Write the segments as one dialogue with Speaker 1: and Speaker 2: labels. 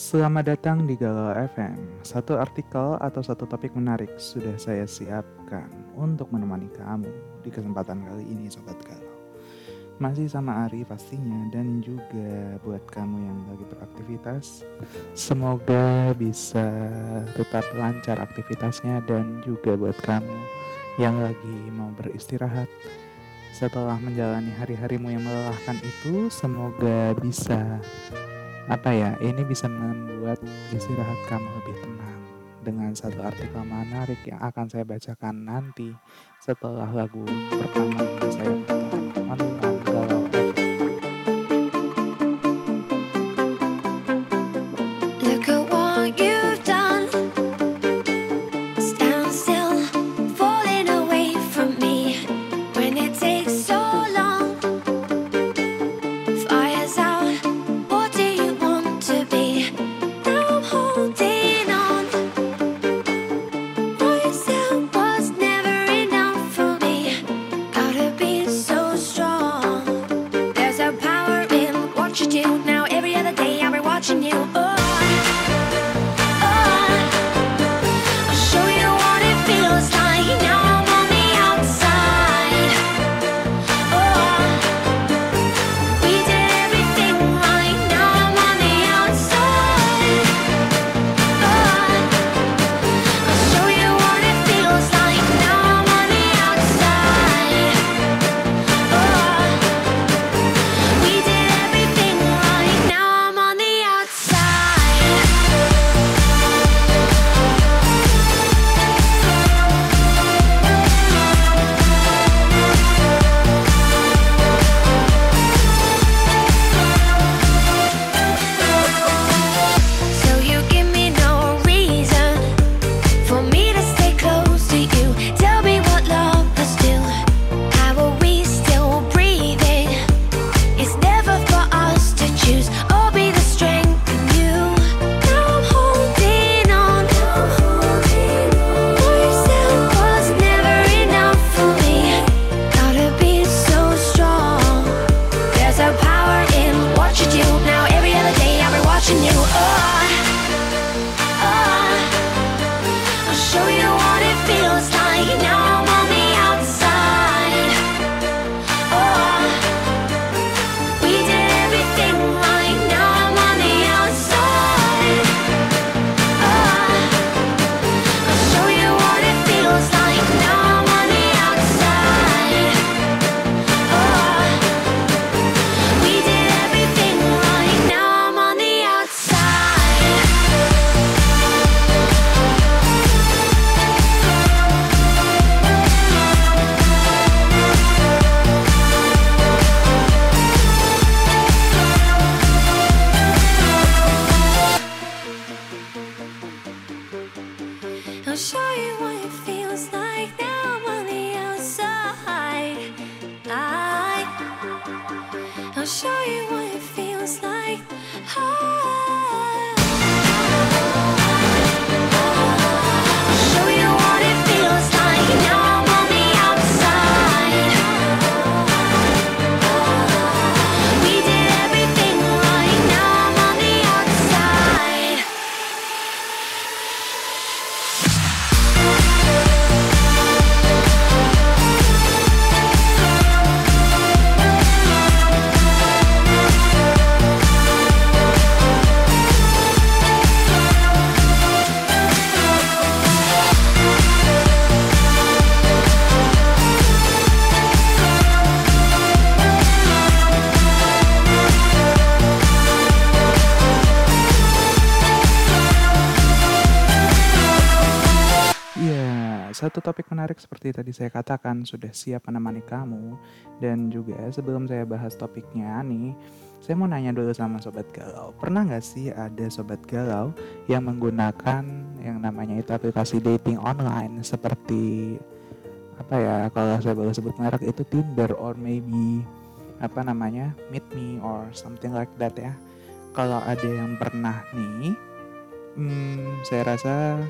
Speaker 1: Selamat datang di Galau FM. Satu artikel atau satu topik menarik sudah saya siapkan untuk menemani kamu di kesempatan kali ini Sobat Galau. Masih sama Ari pastinya dan juga buat kamu yang lagi beraktivitas. Semoga bisa tetap lancar aktivitasnya dan juga buat kamu yang lagi mau beristirahat. Setelah menjalani hari-harimu yang melelahkan itu, semoga bisa apa ya ini bisa membuat istirahat kamu lebih tenang dengan satu artikel menarik yang akan saya bacakan nanti setelah lagu pertama yang saya putarkan. Galau satu topik menarik seperti tadi saya katakan sudah siap menemani kamu dan juga sebelum saya bahas topiknya nih, saya mau nanya dulu sama sobat galau. Pernah nggak sih ada sobat galau yang menggunakan yang namanya itu aplikasi dating online seperti apa ya kalau saya boleh sebut merek itu Tinder or maybe apa namanya Meet Me or something like that ya. Kalau ada yang pernah nih, hmm, saya rasa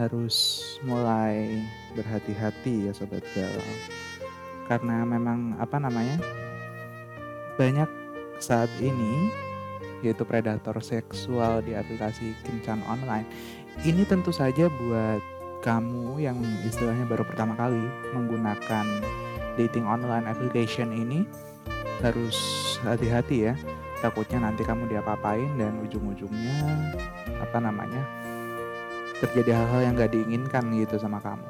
Speaker 1: harus mulai berhati-hati ya sobat galau karena memang apa namanya banyak saat ini yaitu predator seksual di aplikasi kencan online. Ini tentu saja buat kamu yang istilahnya baru pertama kali menggunakan dating online application ini harus hati-hati ya. Takutnya nanti kamu diapa-apain dan ujung-ujungnya apa namanya terjadi hal-hal yang gak diinginkan gitu sama kamu.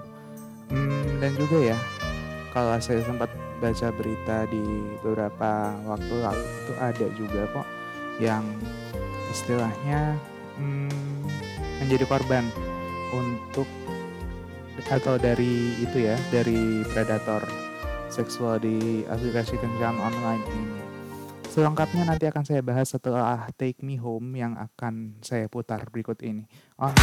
Speaker 1: Hmm, dan juga ya, kalau saya sempat baca berita di beberapa waktu lalu itu ada juga kok yang istilahnya hmm, menjadi korban untuk atau dari itu ya dari predator seksual di aplikasi kencan online ini. Selengkapnya nanti akan saya bahas setelah Take Me Home yang akan saya putar berikut ini. On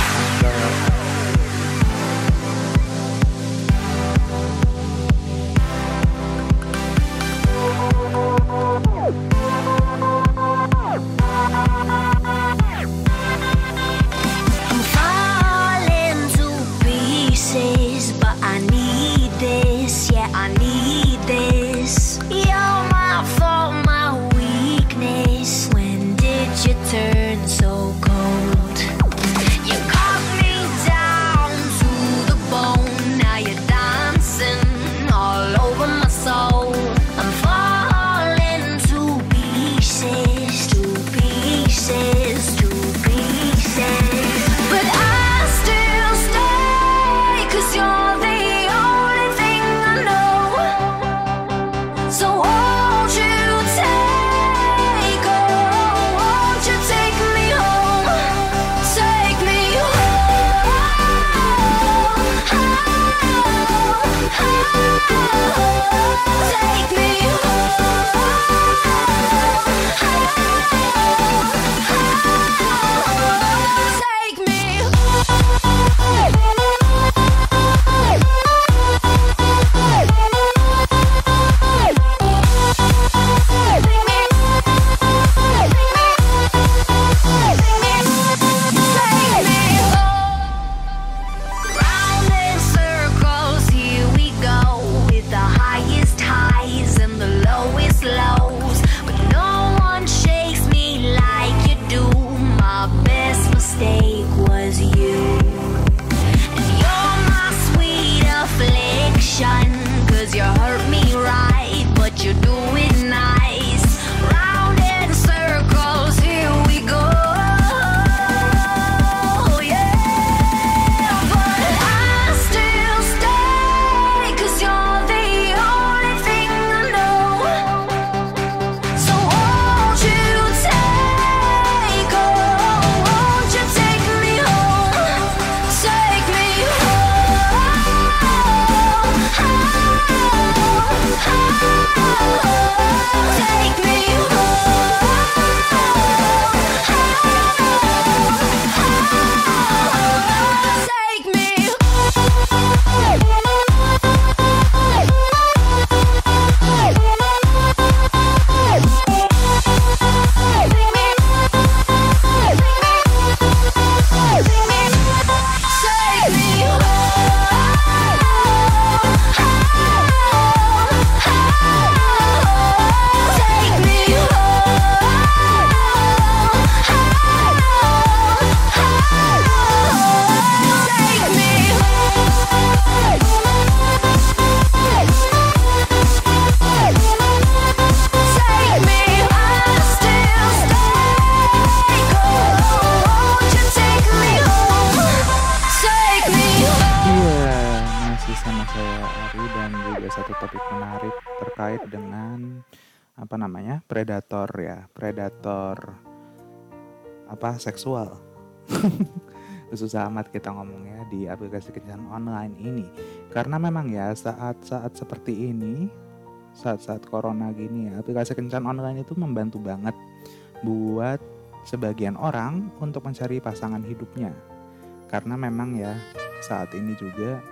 Speaker 1: seksual. Susah amat kita ngomongnya di aplikasi kencan online ini karena memang ya saat-saat seperti ini, saat-saat corona gini ya, aplikasi kencan online itu membantu banget buat sebagian orang untuk mencari pasangan hidupnya. Karena memang ya saat ini juga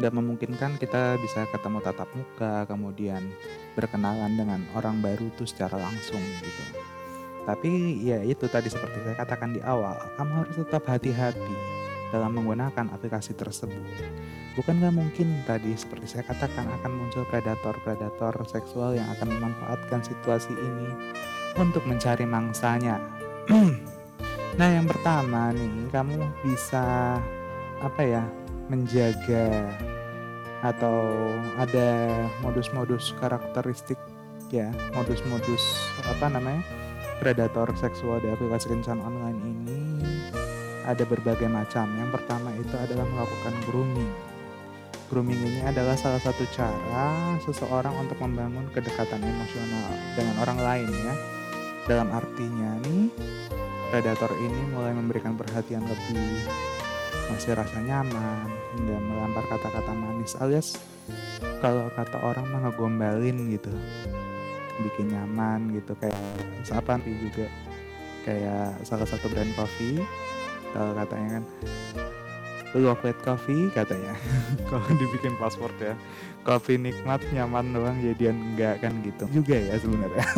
Speaker 1: nggak memungkinkan kita bisa ketemu tatap muka, kemudian berkenalan dengan orang baru tuh secara langsung gitu. Tapi ya itu tadi seperti saya katakan di awal, kamu harus tetap hati-hati dalam menggunakan aplikasi tersebut. Bukan nggak mungkin tadi seperti saya katakan akan muncul predator-predator seksual yang akan memanfaatkan situasi ini untuk mencari mangsanya
Speaker 2: nah, yang pertama nih, kamu bisa apa ya? menjaga atau ada modus-modus karakteristik ya, modus-modus apa namanya? Predator seksual di aplikasi kencan online ini ada berbagai macam. Yang pertama itu adalah melakukan grooming. Grooming ini adalah salah satu cara seseorang untuk membangun kedekatan emosional dengan orang lain ya. Dalam artinya nih, predator ini mulai memberikan perhatian lebih, masih rasa nyaman, hingga melempar kata-kata manis alias kalau kata orang mah ngegombalin gitu bikin nyaman gitu kayak siapa nih juga kayak salah satu brand coffee kalau katanya kan? Chocolate coffee katanya. Kalau dibikin password ya kopi nikmat nyaman doang jadian enggak kan gitu. Juga ya sebenarnya.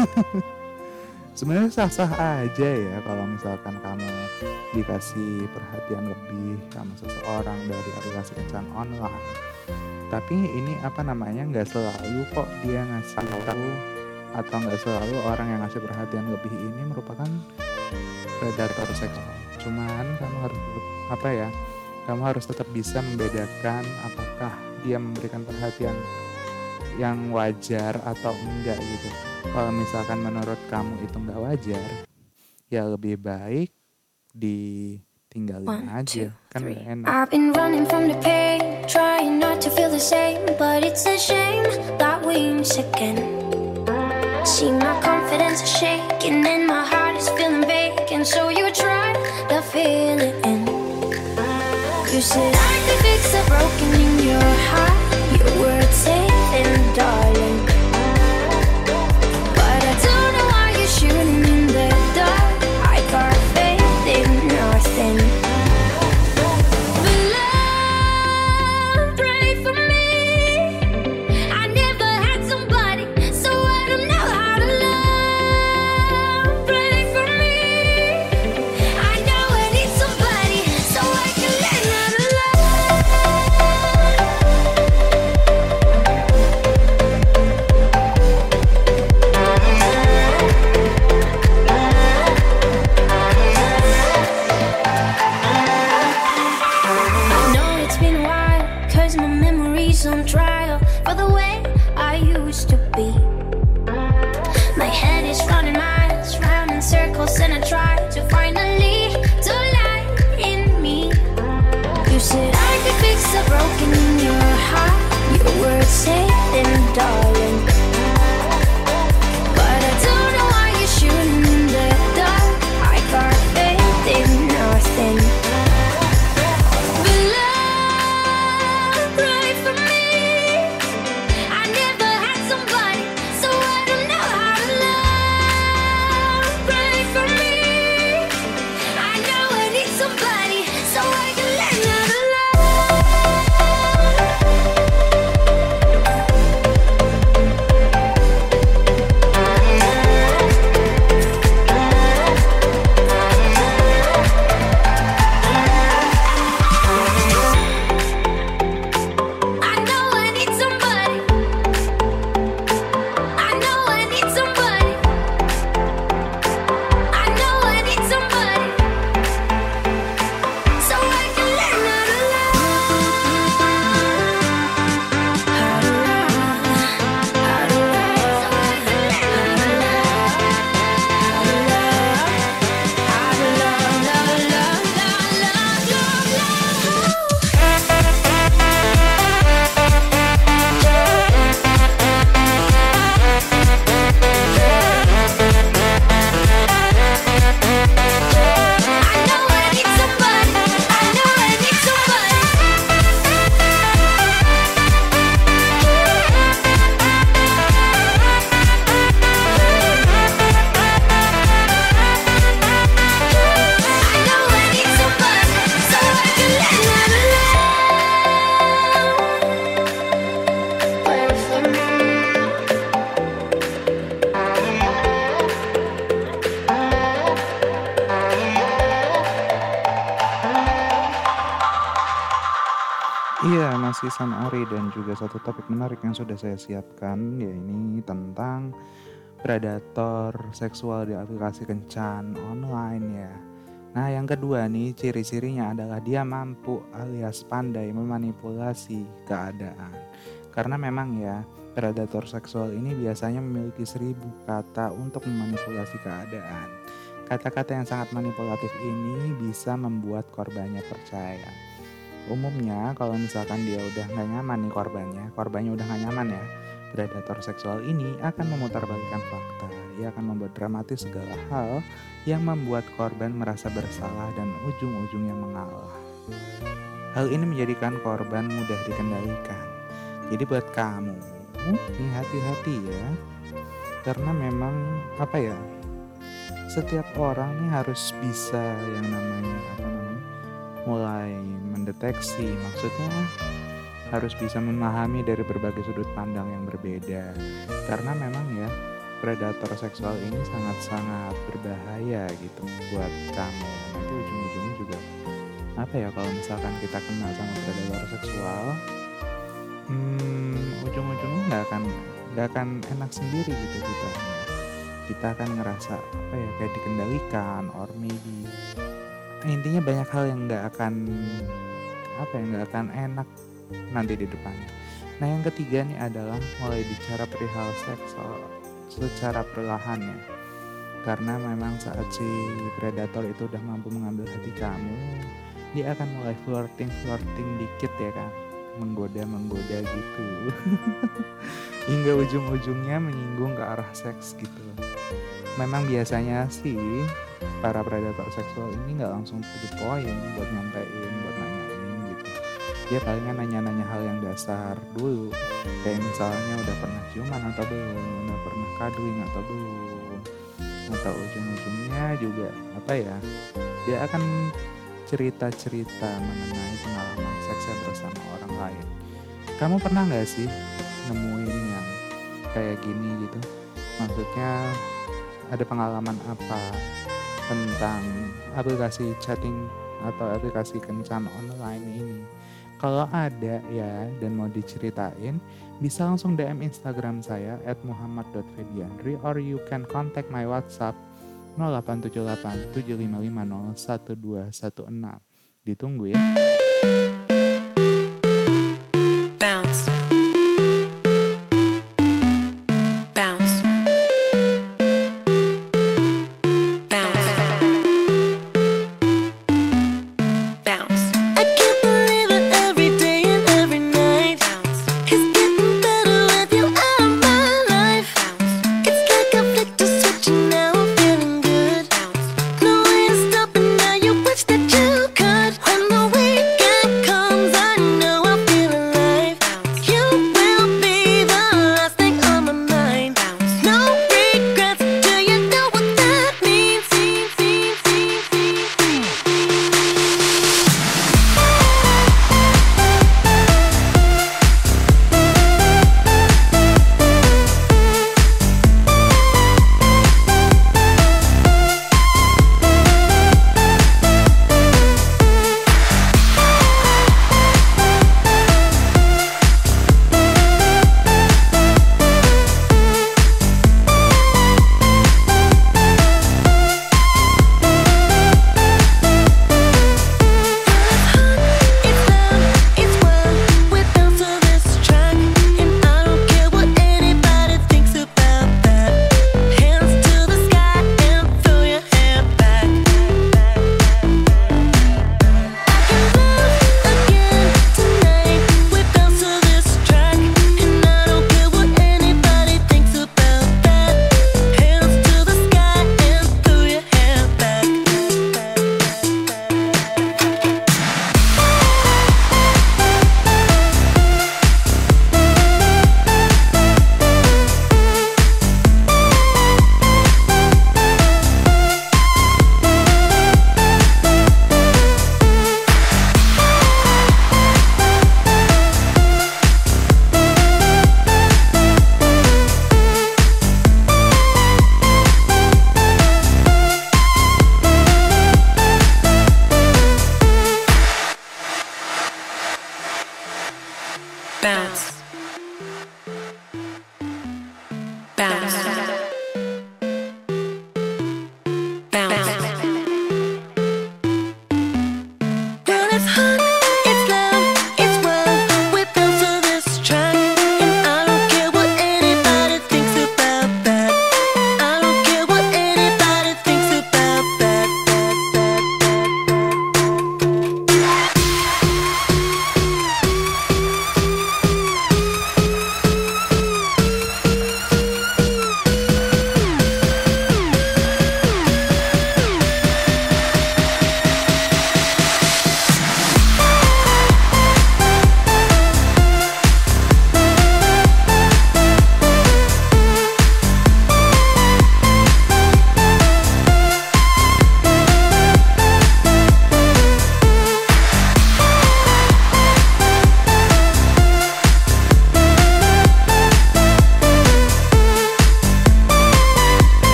Speaker 2: Sebenarnya sah-sah aja ya kalau misalkan kamu dikasih perhatian lebih sama seseorang dari aplikasi kencan online. Tapi ini apa namanya nggak selalu kok dia ngasih tahu atau nggak selalu orang yang ngasih perhatian lebih ini merupakan predator seksual cuman kamu harus apa ya kamu harus tetap bisa membedakan apakah dia memberikan perhatian yang wajar atau enggak gitu kalau misalkan menurut kamu itu enggak wajar ya lebih baik ditinggalin
Speaker 1: One,
Speaker 2: aja
Speaker 1: two,
Speaker 2: kan
Speaker 1: three.
Speaker 2: enak
Speaker 1: I've been running from the pain, trying not to feel the same, but it's a shame that we miss again. See my confidence is shaking and my heart is feeling vacant. So you tried to fill it in. You said I could fix the broken in your heart.
Speaker 2: Sama Ari dan juga satu topik menarik yang sudah saya siapkan, yaitu tentang predator seksual di aplikasi kencan online ya. Nah, yang kedua nih ciri-cirinya adalah dia mampu alias pandai memanipulasi keadaan. Karena memang ya, predator seksual ini biasanya memiliki seribu kata untuk memanipulasi keadaan. Kata-kata yang sangat manipulatif ini bisa membuat korbannya percaya. Umumnya kalau misalkan dia udah nggak nyaman nih korbannya, korbannya udah nggak nyaman ya, predator seksual ini akan memutarbalikkan fakta. Ia akan membuat dramatis segala hal yang membuat korban merasa bersalah dan ujung-ujungnya mengalah. Hal ini menjadikan korban mudah dikendalikan. Jadi buat kamu, ini hati-hati ya. Karena memang apa ya? Setiap orang nih harus bisa yang namanya apa namanya? mulai mendeteksi. Maksudnya harus bisa memahami dari berbagai sudut pandang yang berbeda. Karena memang ya predator seksual ini sangat-sangat berbahaya gitu buat kamu. Nanti ujung-ujungnya juga apa ya kalau misalkan kita kenal sama predator seksual hmm, ujung-ujungnya nggak akan nggak akan enak sendiri gitu kita. Kita akan ngerasa apa ya kayak dikendalikan or maybe. Intinya banyak hal yang nggak akan apa ya nggak akan enak nanti di depannya. Nah yang ketiga nih adalah mulai bicara perihal seks secara perlahan ya. Karena memang saat si predator itu udah mampu mengambil hati kamu, dia akan mulai flirting flirting dikit ya kan, menggoda menggoda gitu, hingga ujung-ujungnya menyinggung ke arah seks gitu. Memang biasanya sih para predator seksual ini nggak langsung to the point buat nyampein buat dia palingan nanya-nanya hal yang dasar dulu. Kayak misalnya udah pernah ciuman atau belum udah pernah cuddling atau belum atau ujung-ujungnya juga apa ya dia akan cerita-cerita mengenai pengalaman seksnya bersama orang lain. Kamu pernah nggak sih nemuin yang kayak gini gitu? Maksudnya ada pengalaman apa tentang aplikasi chatting atau aplikasi kencan online ini. Kalau ada ya dan mau diceritain, bisa langsung DM Instagram saya at muhammad.fediandri or you can contact my WhatsApp 0878 7550 1216. Ditunggu ya. satu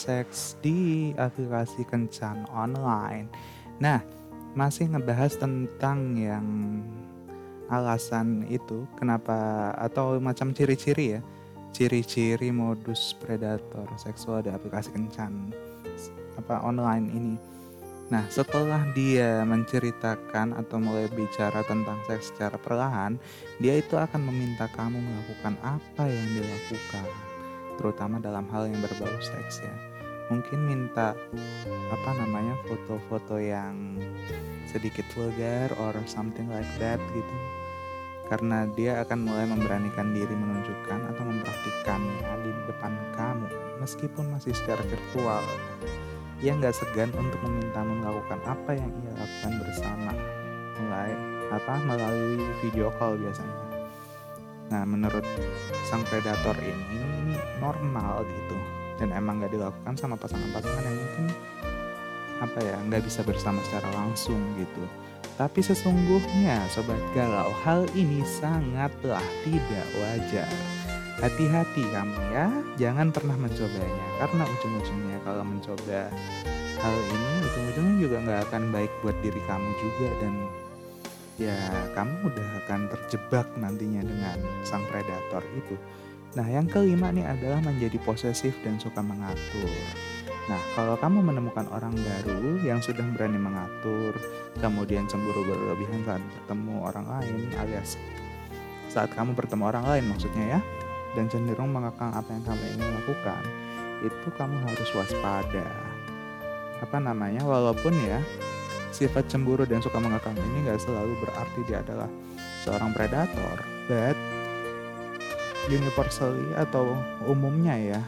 Speaker 2: seks di aplikasi kencan online. Nah, masih ngebahas tentang yang alasan itu kenapa atau macam ciri-ciri ya ciri-ciri modus predator seksual di aplikasi kencan apa online ini Nah, setelah dia menceritakan atau mulai bicara tentang seks secara perlahan, dia itu akan meminta kamu melakukan apa yang dilakukan, terutama dalam hal yang berbau seks ya. Mungkin minta apa namanya foto-foto yang sedikit vulgar or something like that gitu. Karena dia akan mulai memberanikan diri menunjukkan atau mempraktikannya di depan kamu, meskipun masih secara virtual ia nggak segan untuk memintamu melakukan apa yang ia lakukan bersama mulai apa melalui video call biasanya. Nah menurut sang predator ini ini normal gitu dan emang nggak dilakukan sama pasangan-pasangan yang mungkin apa ya nggak bisa bersama secara langsung gitu. Tapi sesungguhnya sobat galau hal ini sangatlah tidak wajar. Hati-hati kamu ya, jangan pernah mencobanya karena ujung-ujungnya kalau mencoba hal ini ujung-ujungnya juga nggak akan baik buat diri kamu juga dan ya kamu udah akan terjebak nantinya dengan sang predator itu. Nah yang kelima nih adalah menjadi posesif dan suka mengatur. Nah kalau kamu menemukan orang baru yang sudah berani mengatur, kemudian cemburu berlebihan saat bertemu orang lain alias saat kamu bertemu orang lain maksudnya ya, dan cenderung mengekang apa yang kamu ingin lakukan, itu kamu harus waspada. Apa namanya? Walaupun ya sifat cemburu dan suka mengekang ini gak selalu berarti dia adalah seorang predator, but universally atau umumnya ya.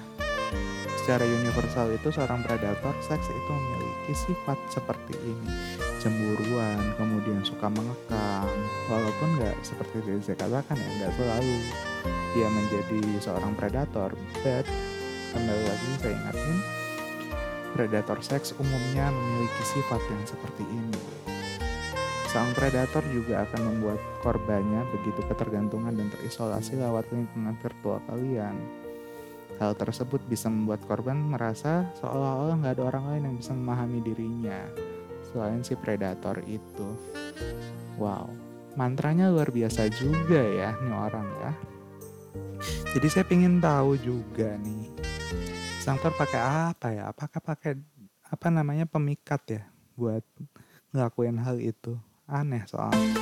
Speaker 2: Secara universal itu seorang predator seks itu memiliki sifat seperti ini. Cemburuan kemudian suka mengekang. Walaupun nggak seperti yang saya katakan ya nggak selalu dia menjadi seorang predator. But kembali lagi saya ingatin predator seks umumnya memiliki sifat yang seperti ini sang predator juga akan membuat korbannya begitu ketergantungan dan terisolasi lewat lingkungan virtual kalian Hal tersebut bisa membuat korban merasa seolah-olah nggak ada orang lain yang bisa memahami dirinya selain si predator itu. Wow, mantranya luar biasa juga ya nih orang ya. Jadi saya ingin tahu juga nih, Sangtor pakai apa ya? Apakah pakai apa namanya pemikat ya buat ngelakuin hal itu? Aneh soalnya.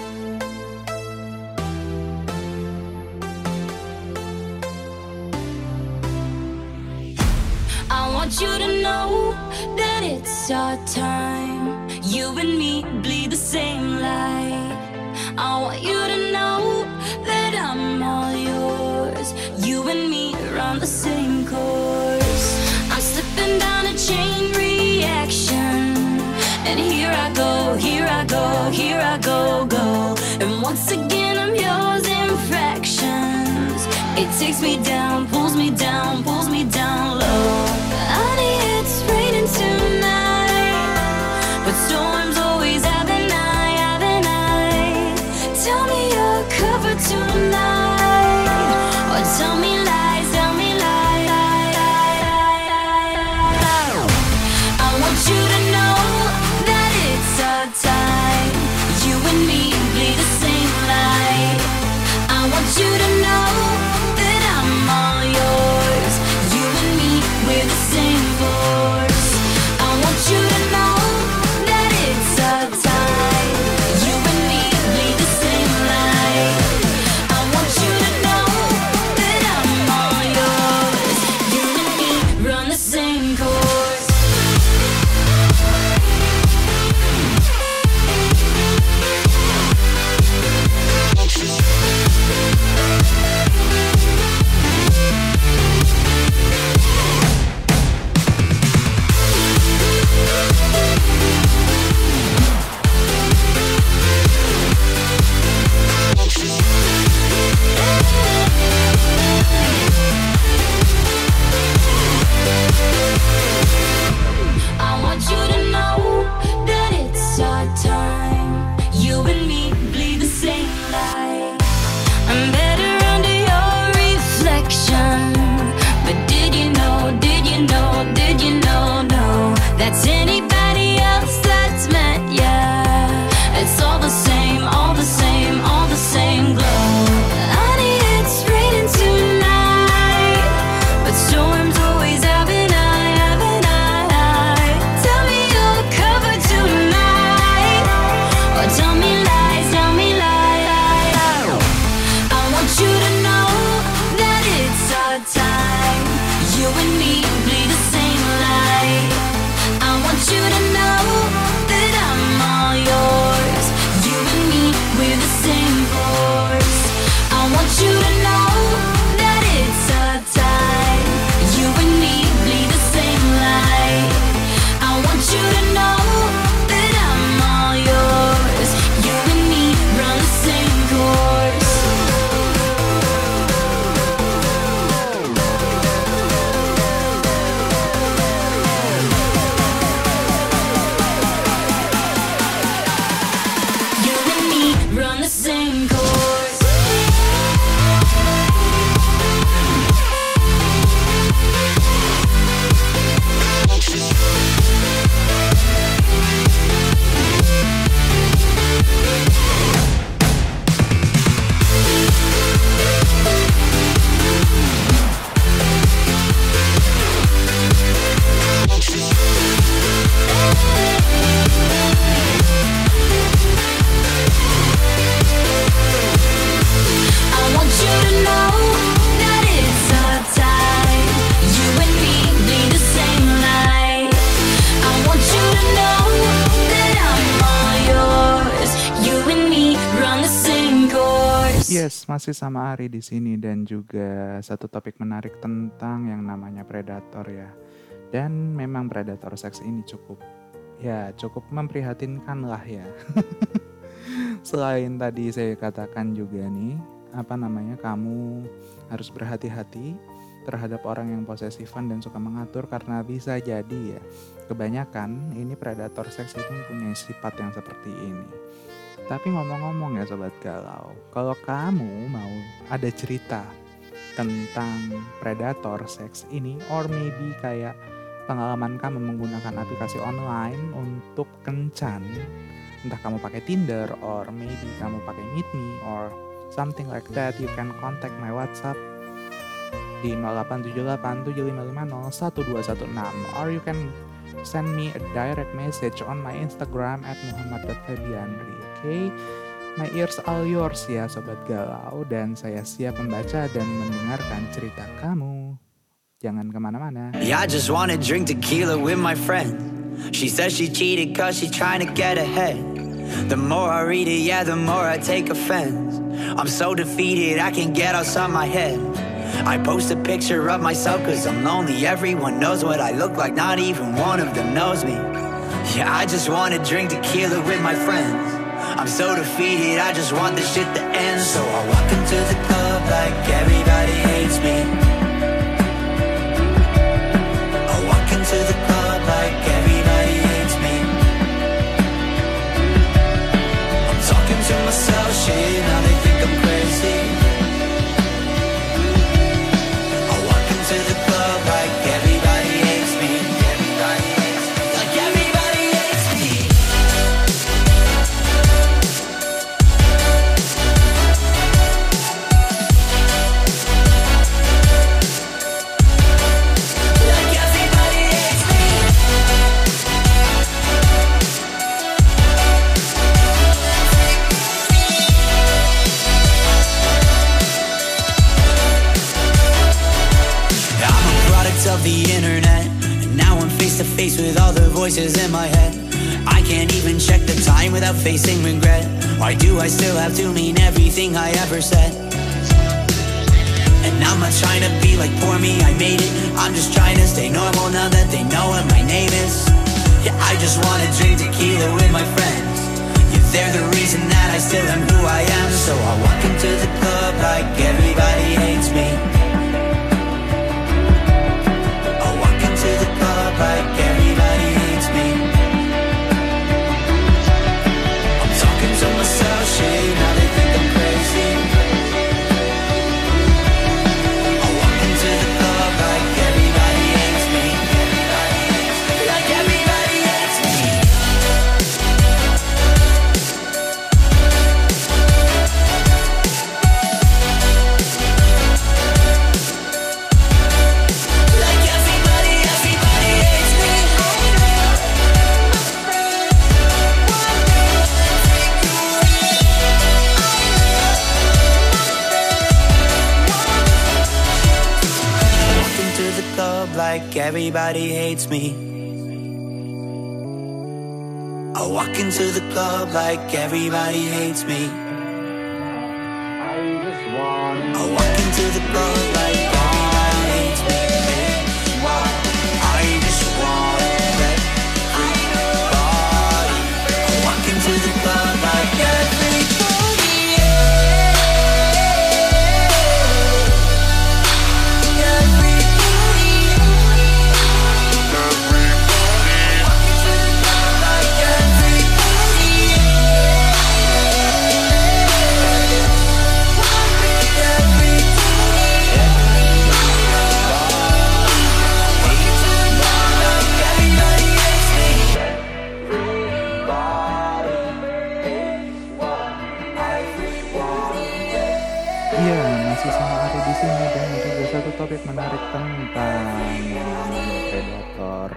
Speaker 1: I want you to know that it's our time. You and me bleed the same light. I want you to know that I'm all yours. You and me run the same course. I'm slipping down a chain. And here I go, here I go, here I go, go. And once again, I'm yours in fractions. It takes me down, pulls me down,
Speaker 2: masih sama Ari di sini dan juga satu topik menarik tentang yang namanya predator ya. Dan memang predator seks ini cukup ya cukup memprihatinkan lah ya. Selain tadi saya katakan juga nih, apa namanya kamu harus berhati-hati terhadap orang yang posesifan dan suka mengatur karena bisa jadi ya kebanyakan ini predator seks itu punya sifat yang seperti ini. Tapi ngomong-ngomong ya sobat galau, kalau kamu mau ada cerita tentang predator seks ini or maybe kayak pengalaman kamu menggunakan aplikasi online untuk kencan entah kamu pakai Tinder or maybe kamu pakai Meet Me or something like that you can contact my WhatsApp di 087875501216 or you can send me a direct message on my Instagram at muhammad.febiandri okay my ears all yours ya sobat galau dan saya siap membaca dan mendengarkan cerita kamu jangan ke mana-mana
Speaker 3: Yeah, I just wanna drink tequila with my friend. She says she cheated cause she trying to get ahead. The more I read it, yeah, the more I take offense. I'm so defeated, I can't get outside my head. I post a picture of myself cause I'm lonely. Everyone knows what I look like, not even one of them knows me. Yeah, I just wanna drink tequila with my friends. I'm so defeated, I just want this shit to end. So I walk into the club like everybody hates me. I walk into the club like everybody hates me. I'm talking to myself, shit, now they voices in my head. I can't even check the time without facing regret. Why do I still have to mean everything I ever said? And I'm not trying to be like poor me, I made it. I'm just trying to stay normal now that they know what my name is. Yeah, I just wanna drink tequila with my friends. Yeah, they're the reason that I still am who I am. So I walk into the club like everybody hates me. I walk into the club like everybody like everybody hates me. I walk into the club like everybody hates me.
Speaker 2: Topik menarik tentang predator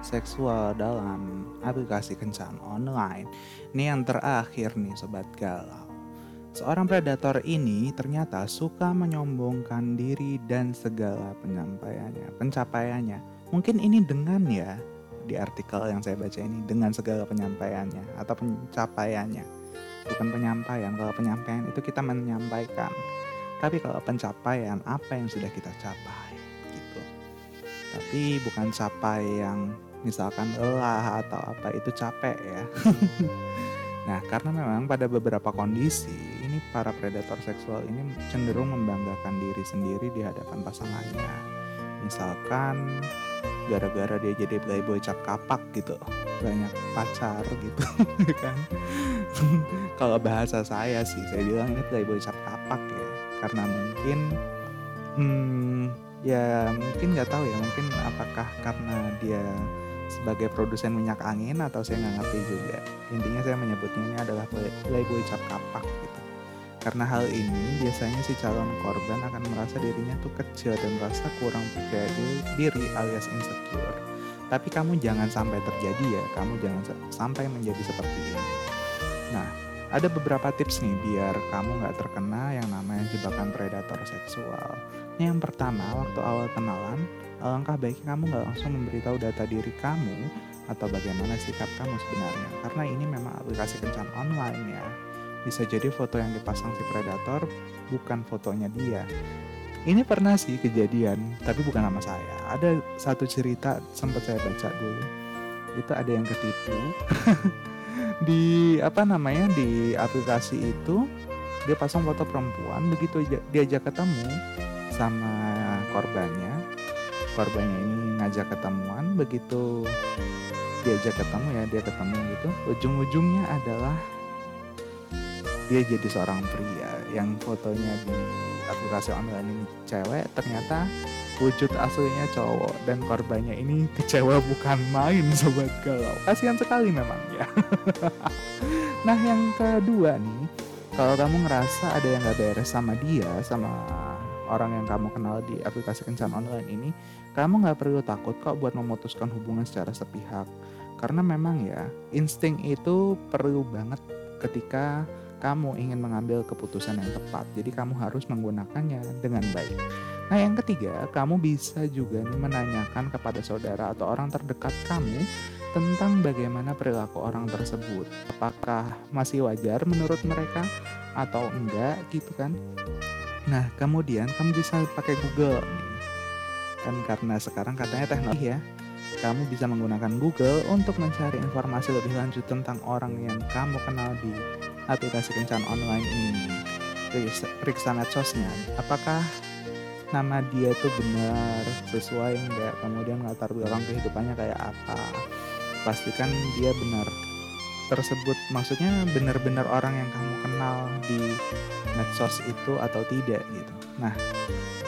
Speaker 2: seksual dalam aplikasi kencan online. Ini yang terakhir nih sobat galau. Seorang predator ini ternyata suka menyombongkan diri dan segala penyampaiannya, pencapaiannya. Mungkin ini dengan ya di artikel yang saya baca ini dengan segala penyampaiannya atau pencapaiannya. bukan penyampaian. Kalau penyampaian itu kita menyampaikan. Tapi kalau pencapaian apa yang sudah kita capai gitu. Tapi bukan capai yang misalkan lelah atau apa itu capek ya. nah, karena memang pada beberapa kondisi ini para predator seksual ini cenderung membanggakan diri sendiri di hadapan pasangannya. Misalkan gara-gara dia jadi playboy cap kapak gitu banyak pacar gitu kan kalau bahasa saya sih saya bilang ini playboy cap kapak karena mungkin hmm, ya mungkin nggak tahu ya mungkin apakah karena dia sebagai produsen minyak angin atau saya nggak ngerti juga intinya saya menyebutnya ini adalah playboy cap kapak gitu karena hal ini, biasanya si calon korban akan merasa dirinya tuh kecil dan merasa kurang percaya diri alias insecure. Tapi kamu jangan sampai terjadi ya, kamu jangan sampai menjadi seperti ini. Nah, ada beberapa tips nih biar kamu nggak terkena yang namanya jebakan predator seksual. Yang pertama, waktu awal kenalan, alangkah baiknya kamu nggak langsung memberitahu data diri kamu atau bagaimana sikap kamu sebenarnya. Karena ini memang aplikasi kencan online ya bisa jadi foto yang dipasang si predator bukan fotonya dia. Ini pernah sih kejadian, tapi bukan nama saya. Ada satu cerita sempat saya baca dulu. Itu ada yang ketipu di apa namanya di aplikasi itu dia pasang foto perempuan begitu diajak ketemu sama korbannya. Korbannya ini ngajak ketemuan begitu diajak ketemu ya dia ketemu gitu. Ujung-ujungnya adalah dia jadi seorang pria yang fotonya di aplikasi online cewek ternyata wujud aslinya cowok dan korbannya ini kecewa bukan main sobat galau kasihan sekali memang ya nah yang kedua nih kalau kamu ngerasa ada yang gak beres sama dia sama orang yang kamu kenal di aplikasi kencan online ini kamu gak perlu takut kok buat memutuskan hubungan secara sepihak karena memang ya insting itu perlu banget ketika kamu ingin mengambil keputusan yang tepat. Jadi kamu harus menggunakannya dengan baik. Nah, yang ketiga, kamu bisa juga nih menanyakan kepada saudara atau orang terdekat kamu tentang bagaimana perilaku orang tersebut. Apakah masih wajar menurut mereka atau enggak gitu kan? Nah, kemudian kamu bisa pakai Google. Kan karena sekarang katanya teknologi ya. Kamu bisa menggunakan Google untuk mencari informasi lebih lanjut tentang orang yang kamu kenal di aplikasi kencan online ini periksa medsosnya apakah nama dia itu benar sesuai enggak kemudian latar belakang kehidupannya kayak apa? Pastikan dia benar tersebut. Maksudnya benar-benar orang yang kamu kenal di medsos itu atau tidak gitu. Nah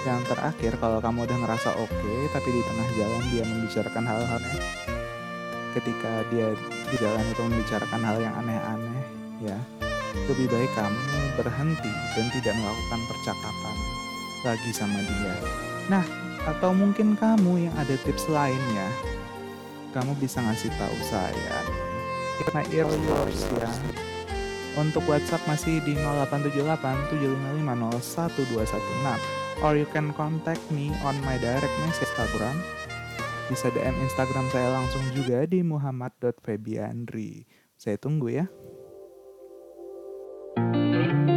Speaker 2: yang terakhir kalau kamu udah ngerasa oke okay, tapi di tengah jalan dia membicarakan hal-hal ketika dia di jalan itu membicarakan hal yang aneh-aneh ya lebih baik kamu berhenti dan tidak melakukan percakapan lagi sama dia. Nah, atau mungkin kamu yang ada tips lainnya, kamu bisa ngasih tahu saya. Karena ear yours ya. Untuk WhatsApp masih di 0878 755 01216 or you can contact me on my direct message Instagram. Bisa DM Instagram saya langsung juga di muhammad.febiandri. Saya tunggu ya.
Speaker 1: You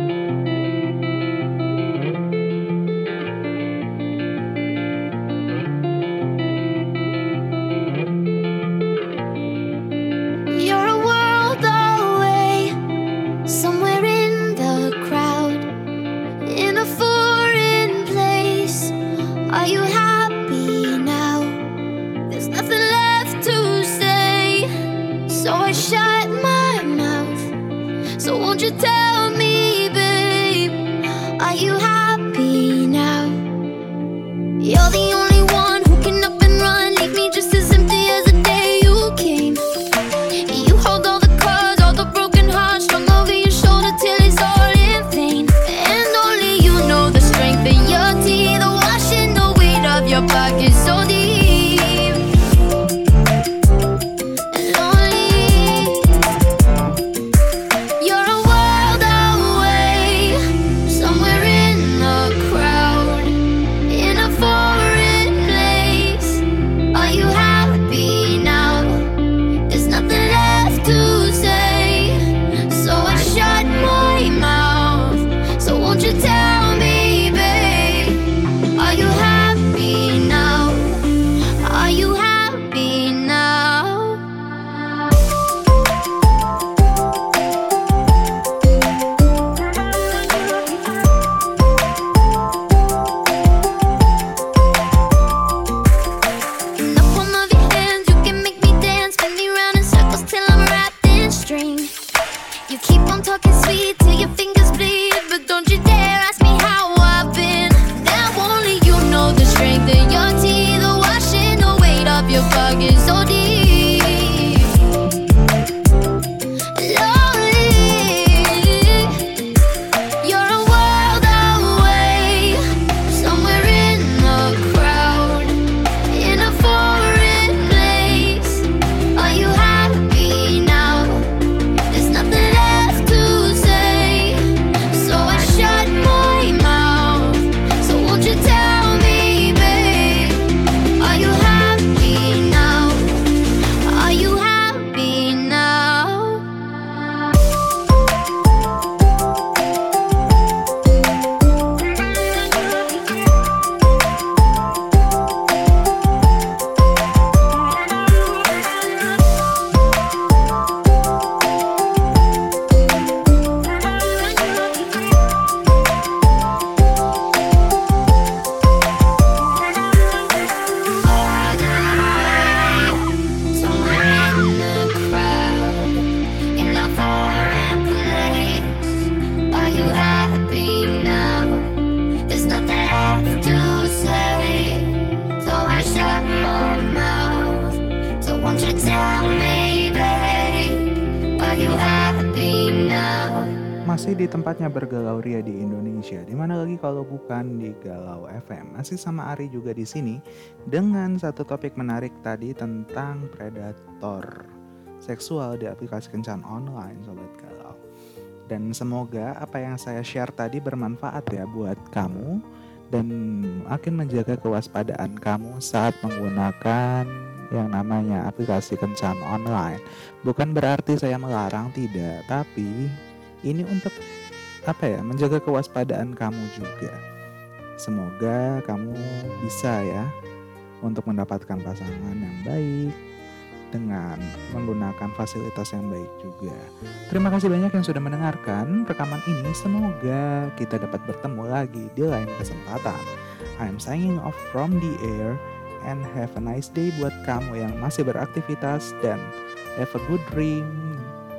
Speaker 2: Masih di tempatnya bergalau ria di Indonesia. Di mana lagi kalau bukan di Galau FM. Masih sama Ari juga di sini dengan satu topik menarik tadi tentang predator seksual di aplikasi kencan online sobat galau. Dan semoga apa yang saya share tadi bermanfaat ya buat kamu dan akan menjaga kewaspadaan kamu saat menggunakan yang namanya aplikasi kencan online. Bukan berarti saya melarang tidak, tapi ini untuk apa ya menjaga kewaspadaan kamu juga. Semoga kamu bisa ya untuk mendapatkan pasangan yang baik dengan menggunakan fasilitas yang baik juga. Terima kasih banyak yang sudah mendengarkan rekaman ini. Semoga kita dapat bertemu lagi di lain kesempatan. I'm signing off from the air and have a nice day buat kamu yang masih beraktivitas dan have a good dream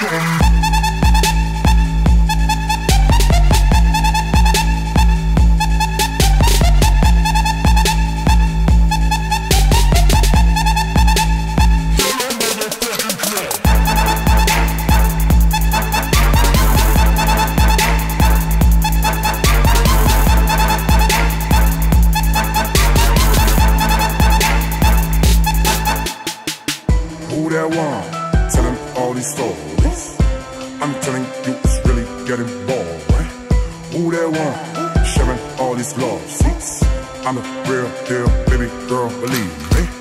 Speaker 4: a
Speaker 5: Sharing all these love seats. I'm the real deal, baby girl, believe me.